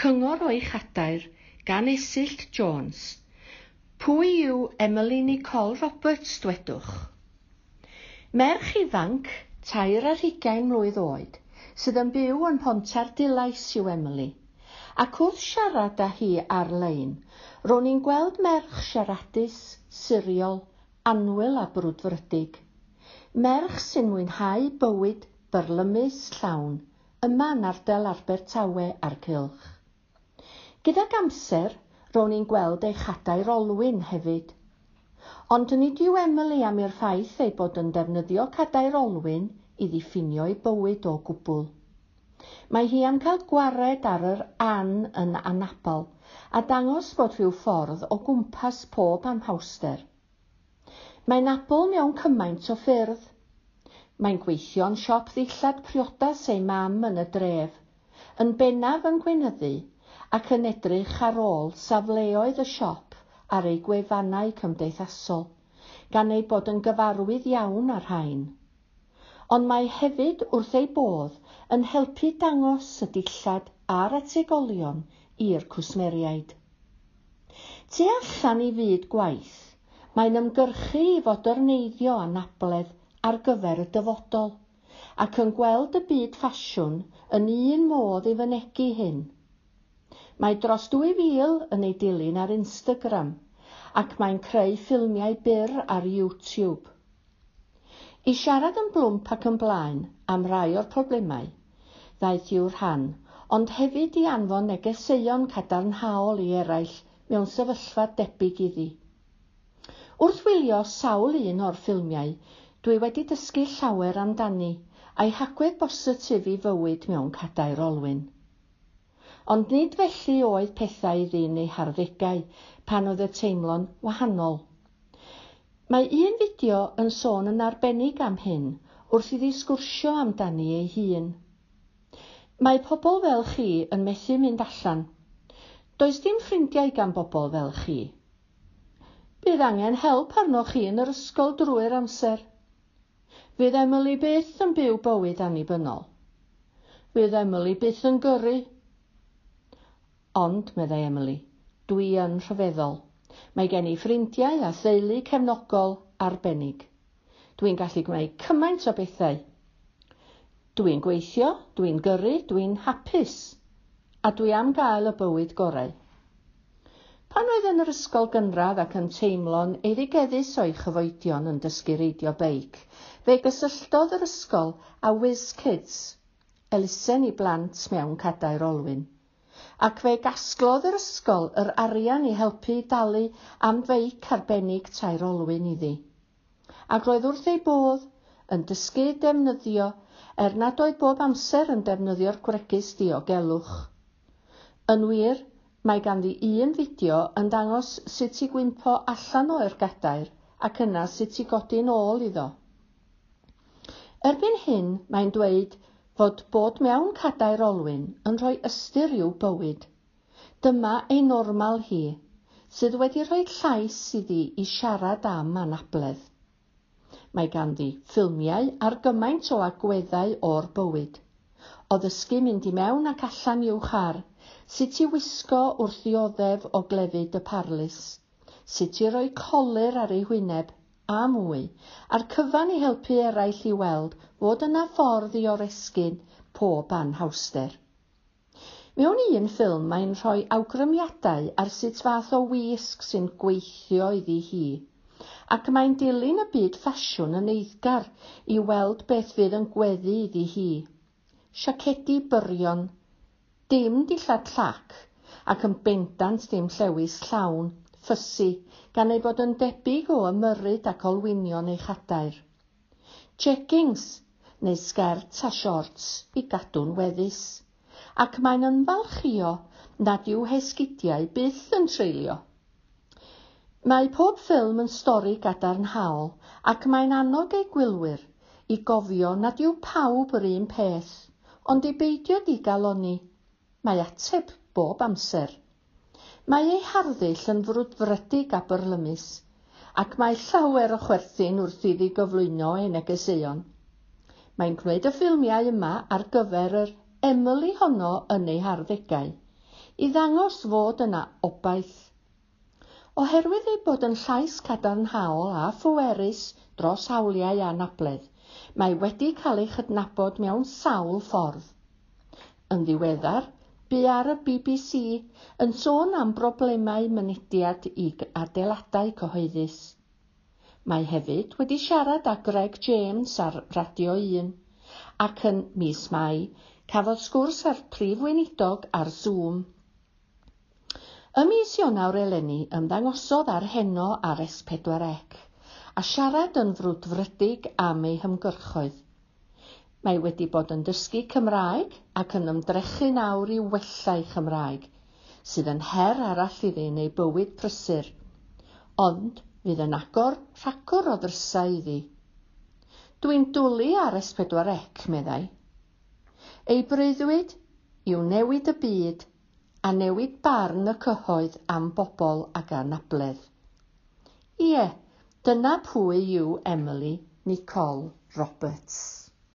Cyngor o'i chadair gan Esill Jones. Pwy yw Emily Nicole Roberts dwedwch? Merch ifanc, tair ar hugain mlwydd oed, sydd yn byw yn Pontar Dilais yw Emily. Ac wrth siarad â hi ar-lein, ro'n i'n gweld merch siaradus, siriol, anwyl a brwdfrydig. Merch sy'n mwynhau bywyd byrlymus llawn, yma yn ardal Abertawe a'r Cylch. Gydag amser, ro'n i'n gweld ei chadair olwyn hefyd. Ond nid yw Emily am i'r ffaith ei bod yn defnyddio cadair olwyn i ddiffinio ei bywyd o gwbl. Mae hi am cael gwared ar yr an yn anabl a dangos bod rhyw ffordd o gwmpas pob amhawster. Mae'n abl mewn cymaint o ffyrdd. Mae'n gweithio'n siop ddillad priodas ei mam yn y dref, yn bennaf yn gweinyddu ac yn edrych ar ôl safleoedd y siop ar ei gwefannau cymdeithasol, gan ei bod yn gyfarwydd iawn ar rhain. Ond mae hefyd wrth ei bodd yn helpu dangos y dillad a'r ategolion i'r cwsmeriaid. Tu allan i fyd gwaith, mae'n ymgyrchu i fod yrneiddio anabledd ar gyfer y dyfodol ac yn gweld y byd ffasiwn yn un modd i fynegu hyn – Mae dros 2000 yn ei dilyn ar Instagram ac mae'n creu ffilmiau byr ar YouTube. I siarad yn blwmp ac yn blaen am rai o'r problemau, ddaeth i'w rhan, ond hefyd i anfon negeseuon cadarnhaol i eraill mewn sefyllfa debyg iddi. Wrth wylio sawl un o'r ffilmiau, dwi wedi dysgu llawer amdani a'i hagwedd bositif i fywyd mewn cadair olwyn. Ond nid felly oedd pethau ddyn eu ei harddegau, pan oedd y teimlo'n wahanol. Mae un fideo yn sôn yn arbennig am hyn wrth iddi sgwrsio amdani ei hun. Mae pobl fel chi yn methu mynd allan. Does dim ffrindiau gan bobl fel chi. Bydd angen help arnoch chi yn yr ysgol drwy'r amser. Fydd Emily byth yn byw bywyd annibynnol. Fydd Emily byth yn gyrru Ond, meddai Emily, dwi yn rhyfeddol. Mae gen i ffrindiau a theulu cefnogol arbennig. Dwi'n gallu gwneud cymaint o bethau. Dwi'n gweithio, dwi'n gyrru, dwi'n hapus, a dwi am gael y bywyd gorau. Pan oedd yn yr ysgol gynradd ac yn teimlo'n eiddigeddus o'i chyfoedion yn dysgu reidio beic, fe gysylltodd yr ysgol a Whiz Kids, elusen i blant mewn cadair olwyn ac fe gasglodd yr ysgol yr arian i helpu dalu am feic arbennig tair olwyn iddi. Ac roedd wrth ei bodd yn dysgu defnyddio er nad oedd bob amser yn defnyddio'r gwregus diogelwch. Yn wir, mae ganddi un fideo yn dangos sut i gwympo allan o'r gadair ac yna sut i godi ôl iddo. Erbyn hyn, mae'n dweud fod bod mewn cadair olwyn yn rhoi ystyr i'w bywyd. Dyma ei normal hi, sydd wedi rhoi llais iddi i siarad am anabledd. Mae ganddi ffilmiau ar gymaint o agweddau o'r bywyd. O ddysgu mynd i mewn ac allan i'w char, sut i wisgo wrth ddioddef o glefyd y parlus, sut i roi colir ar ei hwyneb, a mwy a'r cyfan i helpu eraill i weld fod yna ffordd i oresgyn pob anhawster. Mewn un ffilm mae'n rhoi awgrymiadau ar sut fath o wisg sy'n gweithio iddi hi ac mae'n dilyn y byd ffasiwn yn eiddgar i weld beth fydd yn gweddu iddi hi. Siacedi byrion, dim dillad llac ac yn bendant dim llewis llawn – ffusi gan ei bod yn debyg o ymyrryd ac olwynion ei chadair. Checkings neu sgert a siorts i gadw'n weddus ac mae'n ymfalchio nad yw hesgidiau byth yn treulio. Mae pob ffilm yn stori gadarnhaol ac mae'n annog ei gwylwyr i gofio nad yw pawb yr un peth, ond i beidio digaloni. Mae ateb bob amser Mae ei harddull yn frwdfrydig a byrlymus, ac mae llawer o chwerthin wrth iddi gyflwyno ei negeseuon. Mae'n gwneud y ffilmiau yma ar gyfer yr emily honno yn ei harddegau, i ddangos fod yna obaith. Oherwydd ei bod yn llais cadarnhaol a phwerus dros hawliau anabledd, mae wedi cael ei chydnabod mewn sawl ffordd. Yn ddiweddar, bu ar y BBC yn sôn am broblemau mynediad i adeiladau cyhoeddus. Mae hefyd wedi siarad â Greg James ar Radio 1 ac yn mis Mai cafodd sgwrs ar prif weinidog ar Zoom. Ym mis Ionawr eleni ymddangosodd ar heno ar S4C a siarad yn frwdfrydig am ei hymgyrchoedd. Mae wedi bod yn dysgu Cymraeg ac yn ymdrechu nawr i wella'i Chymraeg, sydd yn her arall iddi yn ei bywyd prysur, ond fydd yn agor rhagor o ddrysau iddi. Dwi'n dwlu ar S4C, meddai. Ei breuddwyd i'w newid y byd a newid barn y cyhoedd am bobl ac anabledd. Ie, dyna pwy yw Emily Nicole Roberts.